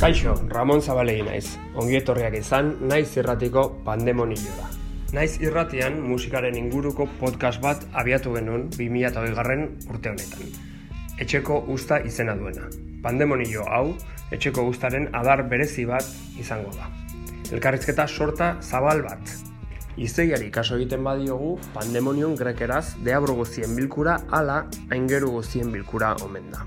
Kaixo, Ramon Zabalegi naiz. Ongi etorriak izan, naiz irratiko pandemonioa. Naiz irratian musikaren inguruko podcast bat abiatu genuen 2008 garren urte honetan. Etxeko usta izena duena. Pandemonio hau, etxeko ustaren adar berezi bat izango da. Elkarrizketa sorta zabal bat. Izeiari kaso egiten badiogu, pandemonion grekeraz deabro guztien bilkura ala aingeru guztien bilkura omen da.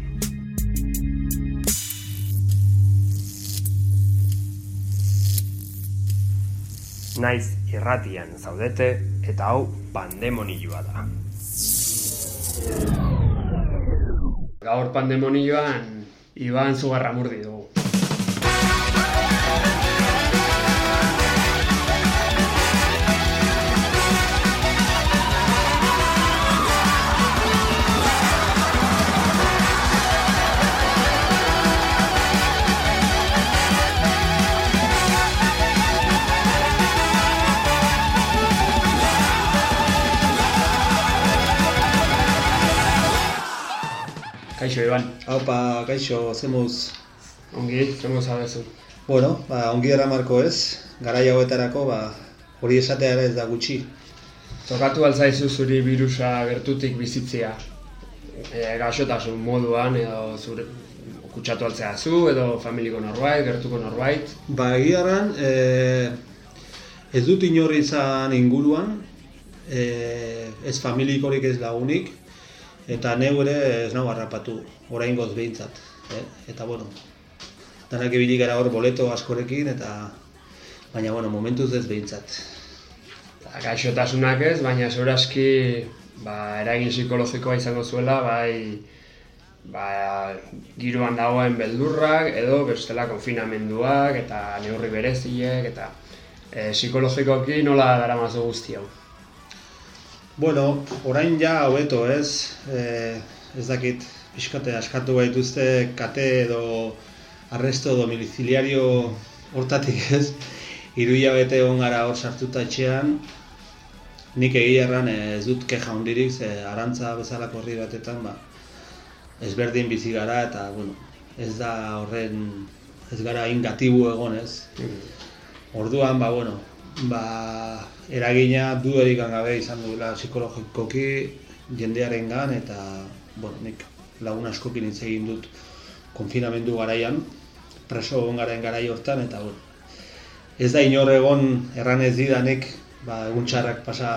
Naiz irratian zaudete eta hau pandemonioa da. Gaur pandemonioan Iban Zugarramurdi dugu. Kaixo, Iban. Haupa, gaixo, zemuz. Ongi, zemo zabezu. Bueno, ba, ongi dara marko ez, garai hauetarako, ba, hori esatea ere ez da gutxi. Tokatu altzaizu zuri virusa gertutik bizitzea. E, gaixotasun moduan edo zure kutsatu altzea zu edo familiko norbait, gertuko norbait. Ba, egiaran, e, ez dut inorri izan inguruan, e, ez familikorik ez lagunik, eta neu ere ez nago harrapatu, orain goz behintzat. Eh? Eta bueno, danak ibilik gara hor boleto askorekin, eta baina bueno, momentuz ez behintzat. Gaixotasunak ez, baina segurazki ba, eragin psikologikoa izango zuela, bai ba, giroan dagoen beldurrak edo bestela konfinamenduak eta neurri bereziek eta e, psikologikoki nola daramazu guzti hau. Bueno, orain ja hobeto ez, e, ez dakit pixkate askatu gaituzte kate edo arresto domiciliario hortatik ez, iruia bete egon gara hor sartuta etxean, nik egia erran ez dut keja hundirik, ze arantza bezalako horri batetan, ba, ezberdin bizi gara eta, bueno, ez da horren, ez gara ingatibu egon ez. Orduan, ba, bueno, ba, eragina dudarik gabe izan duela psikologikoki jendearen gan, eta bueno, nik lagun askokin hitz egin dut konfinamendu garaian, preso egon garen garai hortan, eta bueno, ez da inor egon erran ez didanik ba, egun txarrak pasa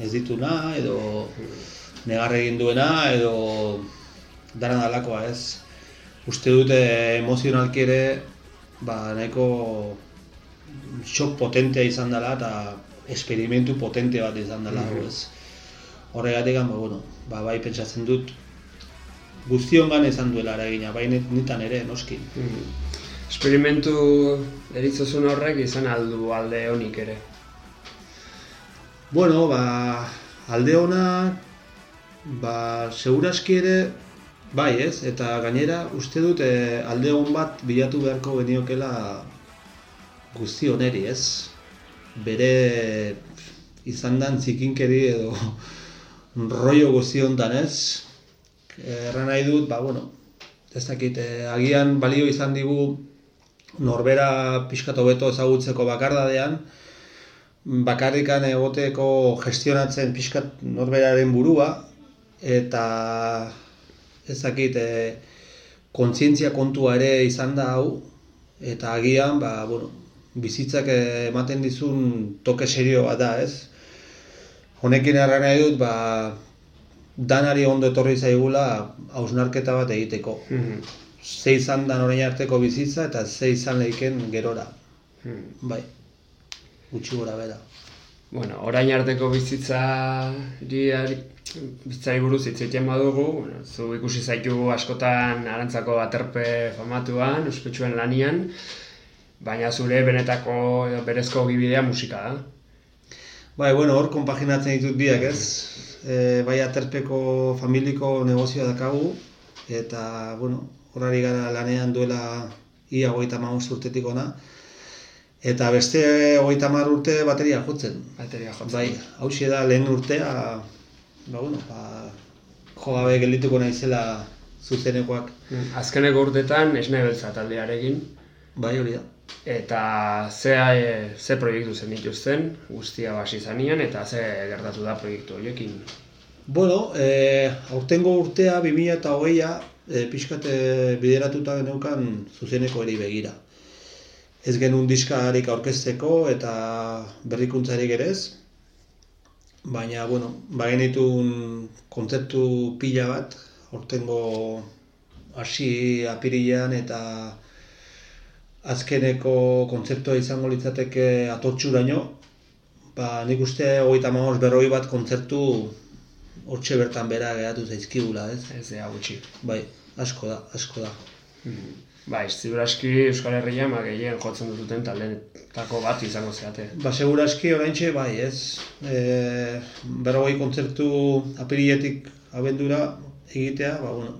ez dituna, edo negar egin duena, edo dara dalakoa ez. Uste dute emozionalki ere ba, nahiko shock potentea izan dela eta esperimentu potente bat izan dela, mm ez. Horregatik, ba, bueno, ba, bai pentsatzen dut guztiongan izan duela eragina, bai nitan ere, noski. Mm. Esperimentu eritzozun horrek izan aldu alde honik ere. Bueno, ba, alde ona, ba, seguraski ere, bai ez, eta gainera uste dut e, alde hon bat bilatu beharko geniokela guzti oneri ez. Bere izan dan zikinkeri edo rollo guzti honetan ez. Erra nahi dut, ba, bueno, ez dakit, eh, agian balio izan digu norbera pixkatu beto ezagutzeko bakardadean, bakarrikan egoteko gestionatzen pixkat norberaren burua, eta ez dakit, e, kontzientzia kontua ere izan da hau, eta agian, ba, bueno, bizitzak ematen dizun toke serio bat da, ez? Honekin erra nahi dut, ba, danari ondo etorri zaigula hausnarketa bat egiteko. Mm -hmm. Ze izan dan orain arteko bizitza eta ze izan lehiken gerora. Hmm. Bai, gutxi gora bera. Bueno, orain arteko bizitza bizitzari buruz hitz egiten badugu, bueno, zu ikusi zaitu askotan arantzako aterpe famatuan, ospetsuen lanian, baina zure benetako edo berezko gibidea musika da. Bai, bueno, hor konpaginatzen ditut biak, ez? E, bai aterpeko familiko negozioa dakagu, eta, bueno, horari gara lanean duela ia goita urtetik ona, Eta beste hogeita hamar urte bateria jotzen. Bateria jotzen. Bai, hau da lehen urtea, ba, bueno, ba, jo gabe geldituko naizela zuzenekoak. Azkeneko urtetan esne beltza taldearekin. Bai, hori da. Eta ze, e, ze proiektu zen dituzten, guztia basi zanian, eta ze gertatu da proiektu horiekin? Bueno, e, aurtengo urtea, 2000 eta hogeia, e, pixkate bideratuta geneukan zuzeneko eri begira ez genuen diskarik aurkezteko eta berrikuntzarik ere ez. Baina, bueno, bagenitun kontzeptu pila bat, ortengo hasi apirilean eta azkeneko kontzeptua izango litzateke atotxuraino, ba, nik uste hogeita mahoz berroi bat kontzertu hortxe bertan bera gehatu zaizkigula, ez? Ez da, gutxi. Bai, asko da, asko da. Mm Ba, ziuraski Euskal Herria ma gehien jotzen duten talenetako bat izango zeate. Ba, seguraski oraintxe bai, ez. E, berrogei kontzertu apirietik abendura egitea, ba, bueno,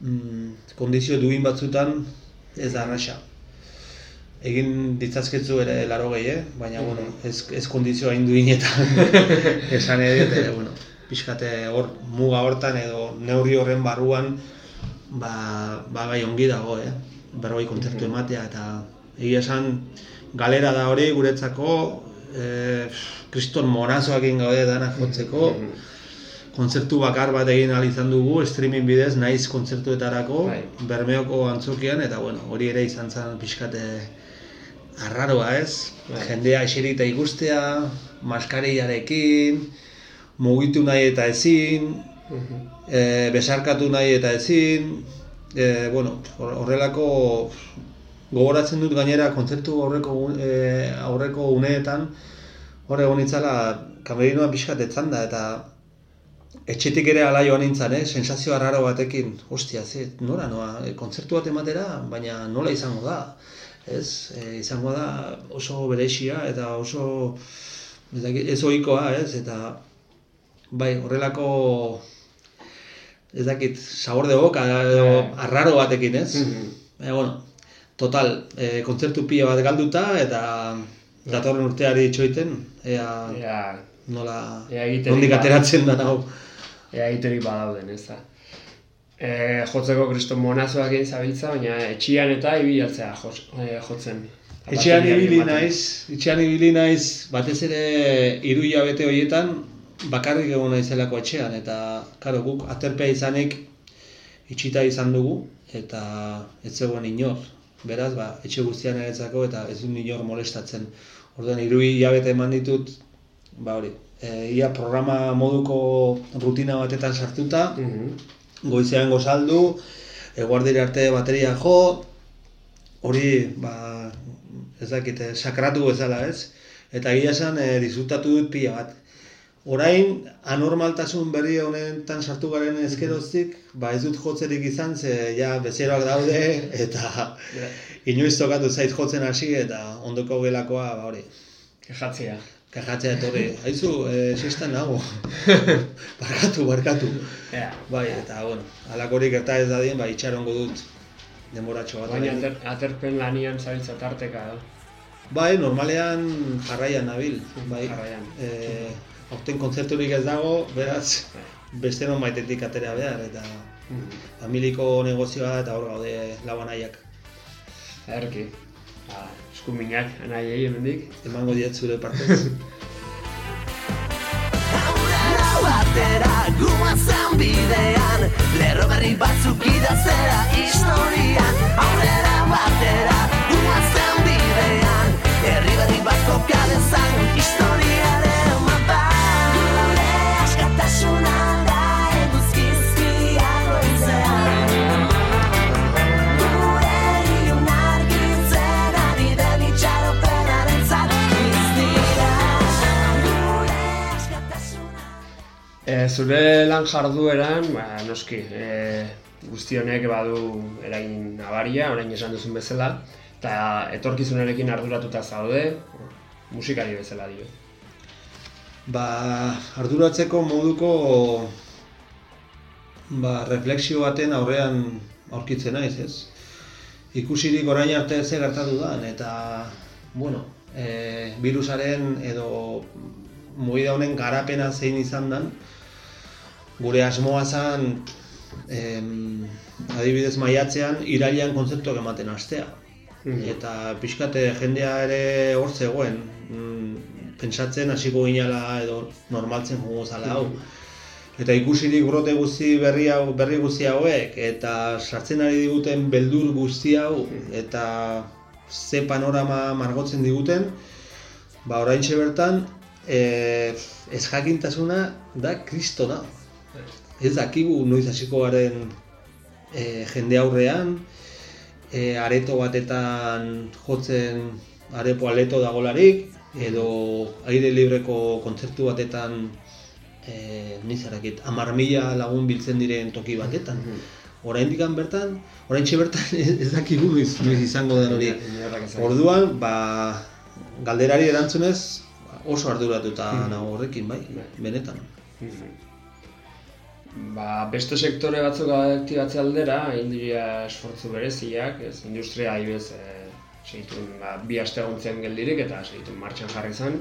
mm, kondizio duin batzutan ez da arraxa. Egin ditzazketzu ere laro gehi, eh? baina, mm bueno, ez, ez kondizio hain duinetan esan edo, bueno, pixkate hor, muga hortan edo neurri horren barruan, ba, ba bai ongi dago, eh? Berroi kontzertu ematea eta egia esan galera da hori guretzako eh kriston morazoak egin gaude dana jotzeko. Mhm. Kontzertu bakar bat egin ahal izan dugu streaming bidez naiz kontzertuetarako bai. Bermeoko antzokian eta bueno, hori ere izan zen pixkate arraroa, ez? Bai. Jendea eserita ikustea, maskariarekin, mugitu nahi eta ezin, e, besarkatu nahi eta ezin, e, bueno, horrelako gogoratzen dut gainera kontzertu horreko e, aurreko uneetan hor egon itzala kamerinoa pixkat etzan da eta etxetik ere ala joan nintzen, eh? sensazio raro batekin, ostia, ze, nora noa, e, kontzertu bat ematera, baina nola izango da, ez, e, izango da oso berexia eta oso ez ohikoa, ez, eta bai, horrelako ez dakit, sabor de boca, edo yeah. arraro batekin, ez? Mm -hmm. bueno, total, e, kontzertu pila bat galduta, eta datorren urteari itxoiten, ea yeah. nola, nondik ateratzen da hau. Ea egiterik badauden, ez da. E, jotzeko kriston monazoak egin zabiltza, baina etxian eta ibilatzea e, jotzen. Etxean ibili naiz, etxean ibili naiz, batez ere iru bete horietan, bakarrik egon naizelako etxean eta karo guk aterpea izanik itxita izan dugu eta ez zegoen inor. Beraz, ba, etxe guztian eretzako eta ez dut inor molestatzen. Orduan, irui jabete eman ditut, ba hori, e, ia programa moduko rutina batetan sartuta, mm -hmm. goizean gozaldu, eguardire arte bateria jo, hori, ba, ez dakit, sakratu bezala ez, eta gila esan, e, disfrutatu dut pila bat. Orain, anormaltasun berri honetan sartu garen ezkeroztik, ba ez dut jotzerik izan, ze ja bezeroak daude, eta inoiz tokatu zait jotzen hasi, eta ondoko gelakoa, ba hori. Kejatzea. Kejatzea etorri. Haizu, e, sextan nago. barkatu, barkatu. Yeah. Bai, eta, bueno, alakorik eta ez dadien, ba, itxarongo dut denboratxo bat. Baina ater, aterpen lanian zabiltza tarteka, da? Bai, normalean jarraian nabil. Bai, jarraian. E, aurten kontzerturik ez dago, beraz, beste non baitetik atera behar, eta mm. familiko negozioa eta hor gaude laban nahiak. Erki, ba, eskuminak nahi egin mendik. Emango diet zure partez. batera guazen bidean Lerro berri batzuk idazera historian Aurrera batera guazen bidean Herri berri bat kokadezan historiaren zure lan jardueran, ba, noski, e, guzti honek badu eragin nabaria, orain esan duzun bezala, eta etorkizunarekin arduratuta zaude, musikari bezala dio. Ba, arduratzeko moduko ba, refleksio baten aurrean aurkitzen naiz, ez? Ikusirik orain arte ze gertatu da, eta, bueno, e, virusaren edo movida honen garapena zein izan dan, gure asmoa zen, em, adibidez maiatzean, irailean kontzeptuak ematen hastea. Mhm. Eta pixkate jendea ere hor zegoen, mm, pentsatzen hasiko ginala edo normaltzen joango zala hau. Eta ikusirik brote guzti berri hau, berri guzti hauek, eta sartzen ari diguten beldur guzti hau, eta ze panorama margotzen diguten, ba oraintxe bertan, e, ez jakintasuna da kristona. Ez dakigu noiz hasiko garen e, jende aurrean, e, areto batetan jotzen arepo aleto dagolarik, edo aire libreko kontzertu batetan e, nizarakit, amar mila lagun biltzen diren toki batetan. Oraindik bertan, oraintxe bertan ez dakigu noiz, noiz izango den hori. Orduan, ba, galderari erantzunez oso arduratuta Mhm. nago horrekin, bai, Bai. benetan. Ba, beste sektore batzuk aktibatze aldera, egin dira esfortzu bereziak, ez, industria adibidez, e, segitun, ba, bi aste egontzen geldirik eta segitun martxan jarri zen.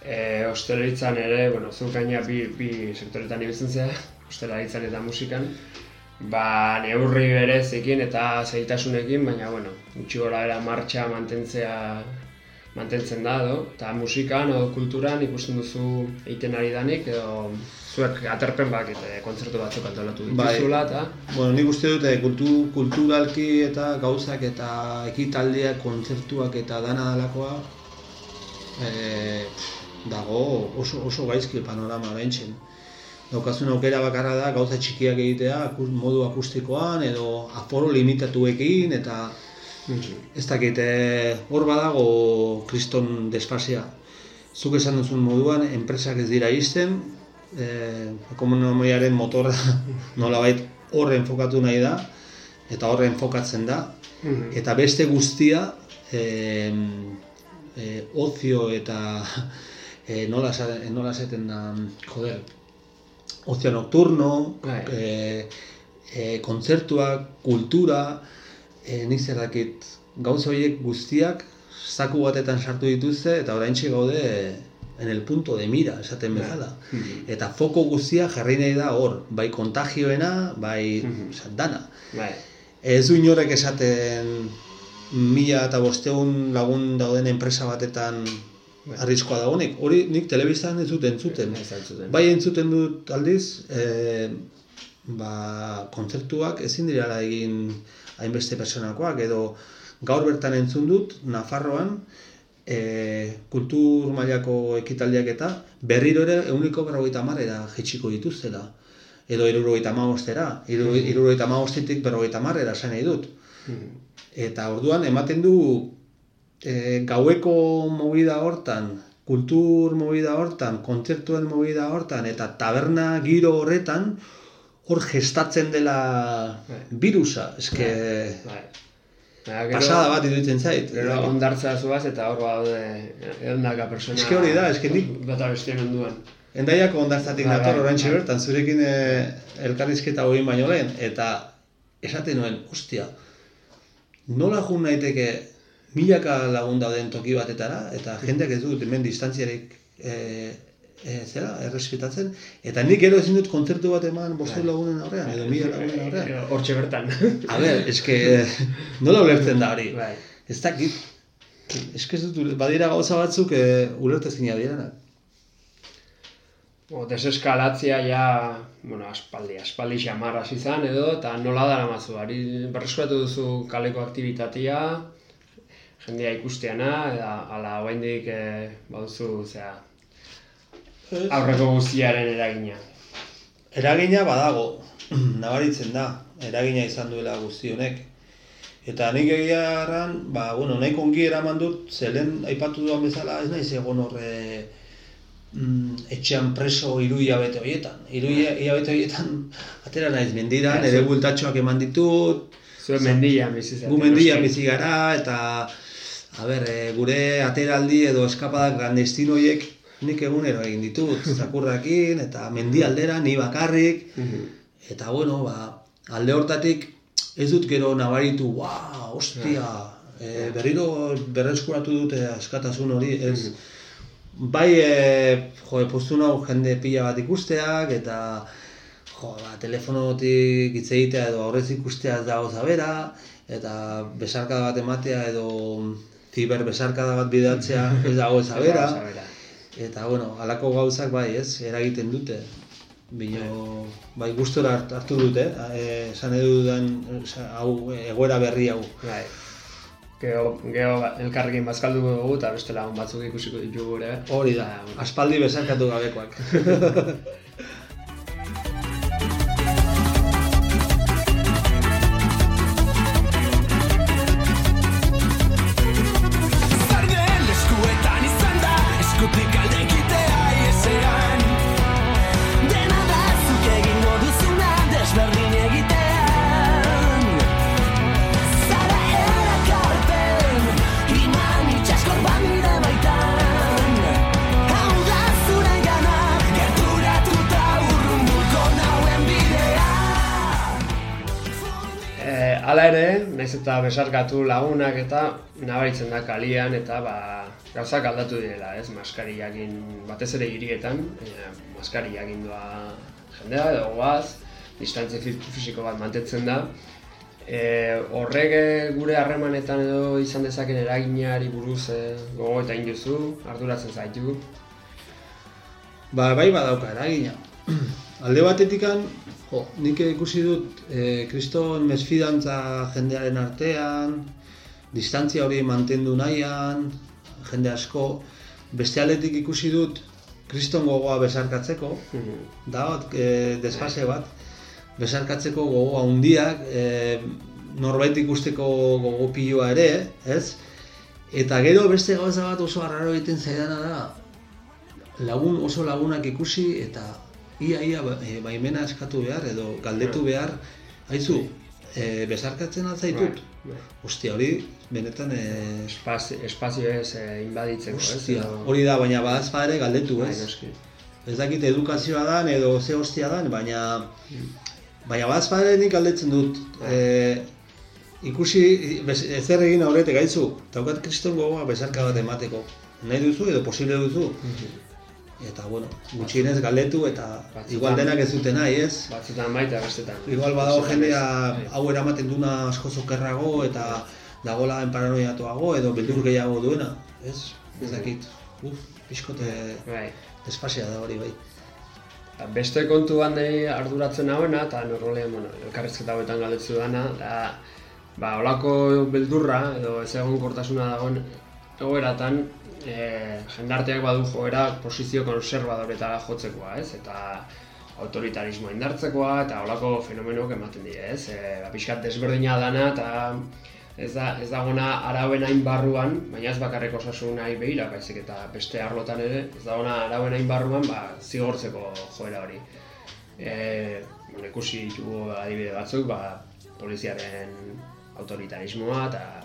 E, ostelaritzan ere, bueno, zuk gaina bi, bi sektoretan ibiltzen zera, ostelaritzan eta musikan, ba, neurri berezekin eta zaitasunekin, baina, bueno, gutxi gora era martxa mantentzea mantentzen da, edo, eta musikan edo kulturan ikusten duzu egiten ari danik, edo zuek aterpen bakit e, kontzertu batzuk antolatu Bai. dituzula, eta Bueno, nik uste dut eh, kultu, kulturalki eta gauzak eta ekitaldiak, kontzertuak eta dana dalakoa eh, dago oso, oso gaizki panorama oraintzen. Daukazun aukera bakarra da gauza txikiak egitea modu akustikoan edo aforo limitatuekin eta ez dakit, eh, hor badago kriston desfazia. Zuk esan duzun moduan, enpresak ez dira izten, eh, ekonomiaren motorra nolabait horre enfokatu nahi da, eta horre enfokatzen da, Mhm. eta beste guztia eh, eh, ozio eta eh, nola, nola esaten da, joder, ozio nocturno, Bai. eh, eh, kontzertuak, kultura, eh, nik zer dakit, gauza horiek guztiak zaku batetan sartu dituzte eta oraintxe gaude en el punto de mira, esaten bezala. Mhm. Eta foko guztia jarri nahi da hor, bai kontagioena, bai Mhm. osea, dana. Bai. Ez du inorek esaten mila eta bosteun lagun dauden enpresa batetan Bai. arriskoa dagonik. Hori nik telebistan ez dut entzuten. Ez entzuten. Bai entzuten dut aldiz, e, ba, kontzertuak ezin direla egin hainbeste personakoak, edo gaur bertan entzun dut, Nafarroan, e, kultur mailako ekitaldiak eta berriro ere euniko berrogeita marrera jetxiko dituztela. Edo irurogeita hamabostera, irurogeita hamabostetik berrogeita marrera esan nahi dut. Mhm. Eta orduan ematen du e, gaueko movida hortan, kultur movida hortan, kontzertuen movida hortan, eta taberna giro horretan, hor gestatzen dela Bai. virusa. Eske Bai. Gero- pasada bat iruditzen zait. Gero ondartzea zuaz eta hor badaude eldaka persona... Eske hori da, eske nik- Bata bestien onduan. Endaiako ondartzatik Bai, nator bai, oraintxe bai. bertan, zurekin e, elkarrizketa hogin baino lehen, eta esaten nuen, ostia, nola jun naiteke milaka lagun dauden toki batetara, eta jendeak ez dut hemen distantziarik e, e, zera, errespetatzen, eta nik gero ezin dut kontzertu bat eman bostu lagunen aurrean, edo mila lagunen aurrean. Gero Hortxe bertan. A ber, eske, nola ulertzen da hori? Bai. Ez dakit, eske ez dut, badira gauza batzuk e, ulertezina direnak. O, deseskalatzea ja, bueno, aspaldi, aspaldi xamar hasi izan edo, eta nola dara mazu, ari berreskuratu duzu kaleko aktibitatea, jendea ikusteana, eta ala oraindik e, baduzu, zera, aurreko guztiaren eragina. Eragina badago, nabaritzen da, eragina izan duela guzti honek. Eta nik egia erran, ba, bueno, nahiko ongi eraman dut, zelen aipatu duan bezala, ez naiz egon horre mm, etxean preso hiru hilabete horietan. Hiru hilabete horietan atera naiz mendiran, Ja, ere zu- bultatxoak eman ditut, Zuen mendian bizi gu mendian bizi gara, eta a ber, e, gure ateraldi edo eskapadak clandestino horiek nik egunero egin ditut, zakurrakin, eta mendialdera, ni bakarrik, Mhm. Eta bueno, ba, alde hortatik ez dut gero nabaritu, wow, ostia, e, berriro berreskuratu dute askatasun hori, ez. Bai, e, jo, postu nau jende pila bat ikusteak, eta jo, ba, telefonotik hitz egitea edo aurrez ikustea ez dago zabera, eta besarkada bat ematea edo ziber besarkada bat bidatzea ez dago zabera. Eta, bueno, halako gauzak bai, ez, eragiten dute. Bino, bai, gustora hart- hartu dute, eh, esan edu dudan, hau, egoera berri hau. Bai. Geo, geo ba- elkarrekin bazkalduko dugu eta beste lagun batzuk ikusiko ditugu ere. Hori da, bueno, aspaldi besarkatu gabekoak. eta besarkatu lagunak eta nabaritzen da kalian eta ba, gauzak aldatu direla, ez? Maskariakin, batez ere hirietan, e, maskariakin doa jendea edo goaz, distantzia fi- fisiko bat mantetzen da. E, horrek e, gure harremanetan edo izan dezaken eraginari buruz e, gogo eta induzu, arduratzen zaitu. Ba, bai badauka eragina. Alde batetikan, jo, nik ikusi dut e, kriston mesfidantza jendearen artean, distantzia hori mantendu nahian, jende asko, beste aldetik ikusi dut kriston gogoa besarkatzeko, da bat, e, desfase bat, besarkatzeko gogo handiak, e, norbait ikusteko gogo piloa ere, ez? Eta gero beste gauza bat oso arraro egiten zaidana da, lagun oso lagunak ikusi eta ia ia e, baimena eskatu behar edo galdetu behar, haizu, e, besarkatzen altzaitut. Bai, bai. Ostia, hori benetan e, Espazio, espazio ez e, inbaditzeko, ez? ostia, edo- hori da, baina badaz ere galdetu, Bai, ez? noski. Ez dakit edukazioa dan edo ze hostia dan, baina baina badaz ere nik galdetzen dut. E, ikusi, ezer egin aurretik gaizu, daukat kriston gogoa besarka bat emateko. Nahi duzu edo posible duzu. Eta bueno, gutxienez galdetu eta Batzutan- igual denak ez dute nahi, ez? Batzutan baita bestetan. Igual badago jendea ez. hau eramaten duna asko zokerrago eta dagola enparanoiatuago edo beldur gehiago duena, ez? Ez dakit. Uf, pixkote Bai. despasea da hori bai. Beste kontu handei arduratzen hauena, eta normalean, bueno, elkarrizketa hauetan galdetzu dana, da, ba, olako beldurra, edo ez egon kortasuna dagoen egoeratan, e, jendarteak badu joera posizio konservadoretara jotzekoa, ez? Eta autoritarismoa indartzekoa, eta olako fenomenoak ematen dira, ez? E, ba, pixkat desberdina dana, eta ez da ez dagona arauen hain barruan, baina ez bakarrik osasun nahi behira, baizik eta beste arlotan ere, ez dagona arauen hain barruan, ba, zigortzeko joera hori. E, ikusi ditugu adibide batzuk, ba, poliziaren autoritarismoa eta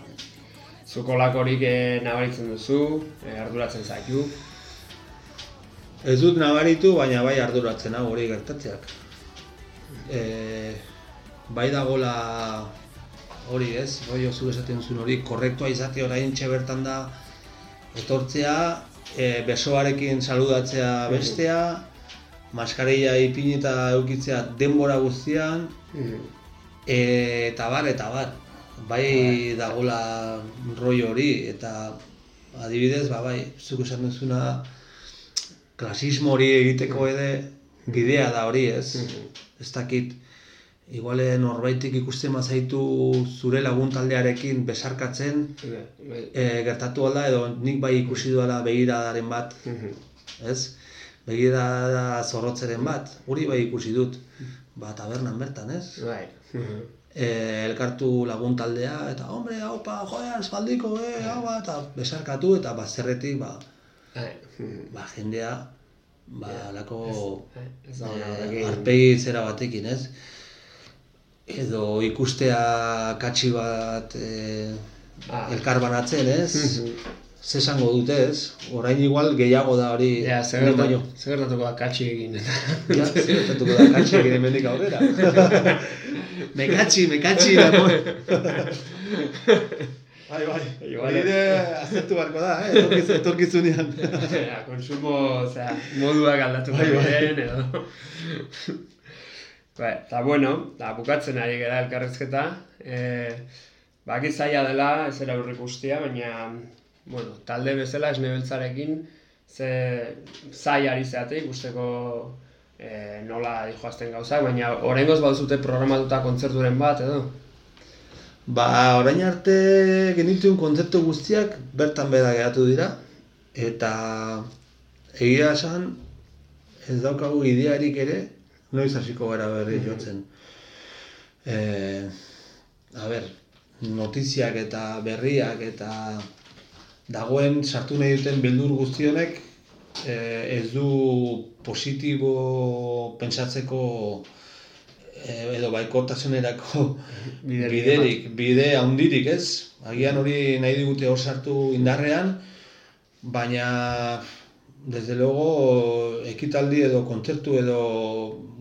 zuko lakorik e, nabaritzen duzu, e, arduratzen zaitu. Ez dut nabaritu, baina bai arduratzen hau hori gertatzeak. E, bai dagola hori ez, rollo zu esaten zuen hori, korrektua izate orain bertan da etortzea, e, besoarekin saludatzea bestea, maskarilla ipinita eukitzea denbora guztian, e, eta bar, eta bar. Bai dagola rollo hori, eta adibidez, ba, bai, zuk esan duzuna, klasismo hori egiteko ere bidea da hori, ez? Ez dakit, iguale norbaitik ikusten bazaitu zure lagun taldearekin besarkatzen, e, gertatu alda edo nik bai ikusi duela begiradaren bat, ez? Begirada zorrotzeren bat, hori bai ikusi dut, ba tabernan bertan, ez? Bai. E, elkartu lagun taldea, eta hombre, haupa, joder, espaldiko, eh, hau eta besarkatu, eta bazerretik, ba, Bai. ba, jendea ba, lako Ez eh, horrekin. arpegi zera batekin, ez? Edo ikustea katxi bat eh, Ah. elkar banatzen, ez? Mhm. Ze esango dute, ez? Orain igual gehiago da hori Ja, zer gertatu- baino. zer gertatuko da katxi egin. Ja, zer gertatuko da katxi egin hemendik aurrera. mekatxi, mekatxi, amor. Bai, bai. Igual- Hori ere aztertu beharko da, eh? Etorkiz, etorkizunean. Ja, konsumo, osea, moduak aldatu Bai, bai. edo. Ba, eta bueno, da bukatzen ari gara elkarrezketa. Eh, baki zaila dela, ez era aurrik guztia, baina bueno, talde bezala esne beltzarekin ze zai ari zeate ikusteko eh, nola dijoazten gauzak, baina oraingoz baduzute programatuta kontzerturen bat edo. Ba, orain arte genituen kontzertu guztiak bertan bera geratu dira. Eta egia esan, ez daukagu idearik ere, noiz hasiko gara berri jotzen. E, a ber, notiziak eta berriak eta dagoen sartu nahi duten beldur guztionek ez du positibo pentsatzeko eh, edo baikortasunerako Biderik bide handirik ez. Agian hori nahi digute hor sartu indarrean, baina desde luego ekitaldi edo kontzertu edo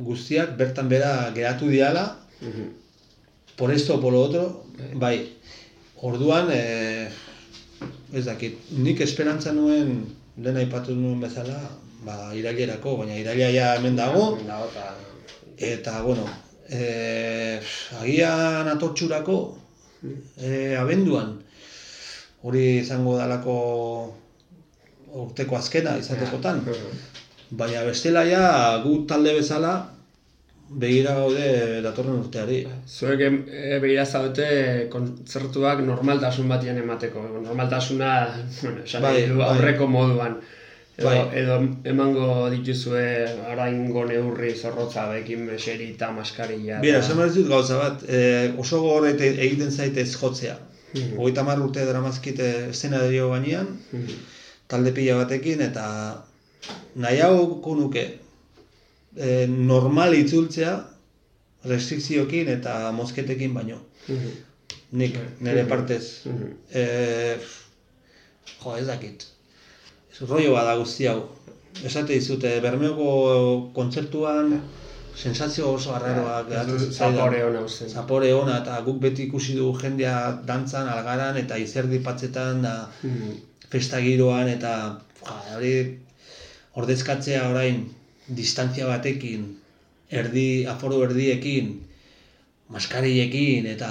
guztiak bertan bera geratu diala, por esto o por lo otro, bai. Orduan, eh, ez dakit, nik esperantza nuen, lehen aipatu nuen bezala, ba, irailerako, baina iraila ja hemen dago, Dago, eta eta, bueno, eh, agian atortxurako, eh, abenduan, hori izango dalako urteko azkena izatekotan, baina bestela ja gu talde bezala begira gaude datorren urteari. Zuek e, begira zaudete kontzertuak normaltasun batian emateko. Normaltasuna, bueno, esan Bai, bai. aurreko moduan. Edo, Bai. edo emango dituzue oraingo neurri zorrotza bekin meseri eta maskarilla. Bira, esan behar dut gauza bat, eh, oso gogor ete- egiten zaite ez jotzea. Hogeita hamar urte daramazkite eszenario gainean, Mhm. talde pila batekin, eta nahiago nuke e, normal itzultzea restrikzioekin eta mozketekin baino. Mhm. Nik, nire partez. Mhm. E, jo, ez dakit. Ez rollo bada guzti hau. Esate dizute, Bermeoko kontzertuan sensazio oso arraroak zitzaidan. Zapore hona usten. Zapore ona, eta guk beti ikusi dugu jendea dantzan, algaran, eta izerdi patzetan, da Mhm. festa giroan, eta ja, hori ordezkatzea orain distantzia batekin, erdi, aforo erdiekin, maskarillekin, eta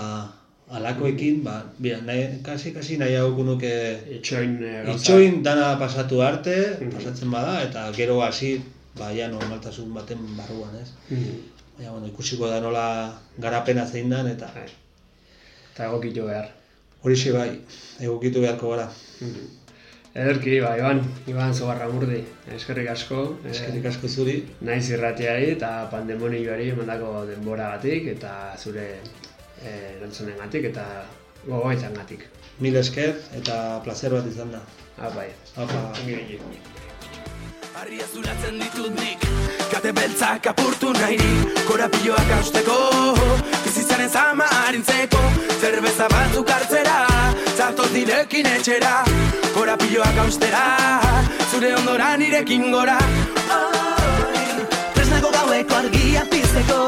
alakoekin, ba, bira, nahi, kasi, kasi nahi hau nuke Itxoin e, gauza. itxoin dana pasatu arte, Mhm. pasatzen bada, eta gero hasi, ba, ja normaltasun baten barruan, ez? Mhm. Baina, bueno, ikusiko da nola garapena zein dan, eta. Eta egokitu behar. horixe bai, egokitu beharko gara. Mhm. Ederki, ba, Iban, Iban Zobarramurdi, eskerrik asko. eh, Eskerrik asko zuri, naiz irratiari eta pandemonioari emandako denboragatik eta zure eh, erantzunengatik eta gogoetzangatik. mil esker eta placer bat izan da. Apai. Apa. Ongi Harria zuratzen ditut nik. Kate beltzak apurtu nahi Korapioak hausteko Bizitzaren zama harintzeko Zerbeza batzuk hartzera Zatoz nirekin etxera. Korapioak haustera Zure ondoran nirekin gora. Oi, Tresnako gaueko argia pizteko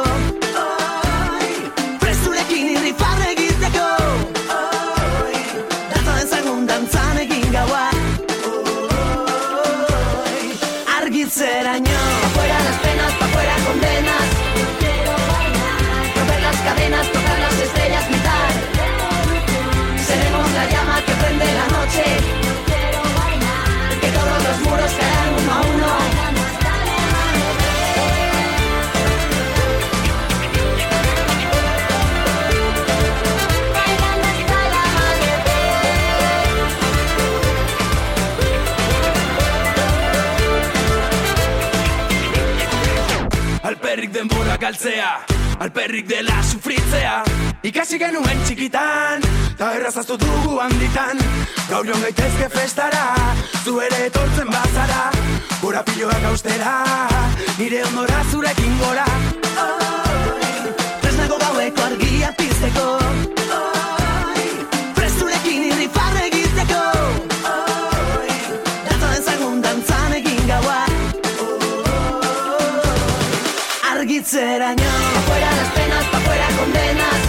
galtzea Alperrik dela sufritzea. Ikasi genuen txikitan Ta errazaztu dugu handitan. Gaur joan gaitezke festara Zu ere etortzen bazara. Gora piloak austera Nire ondora zurekin gora. Tresnago gaueko argia pizteko será. Pa' fuera las penas, pa' fuera condenas.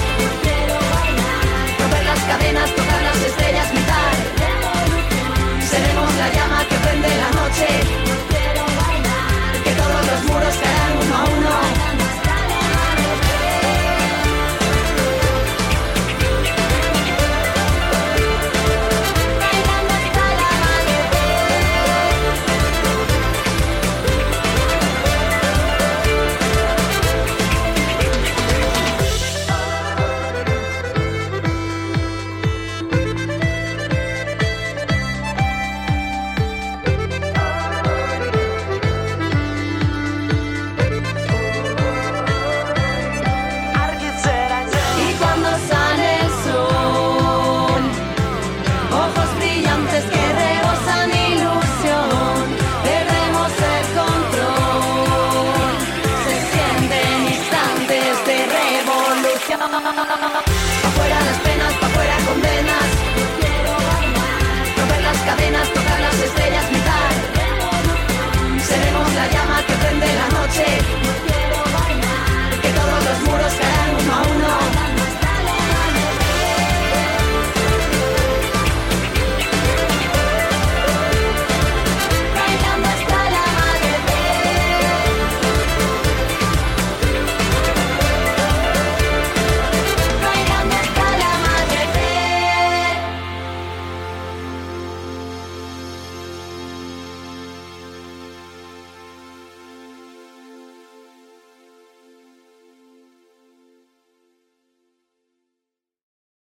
no, no, no, no, no.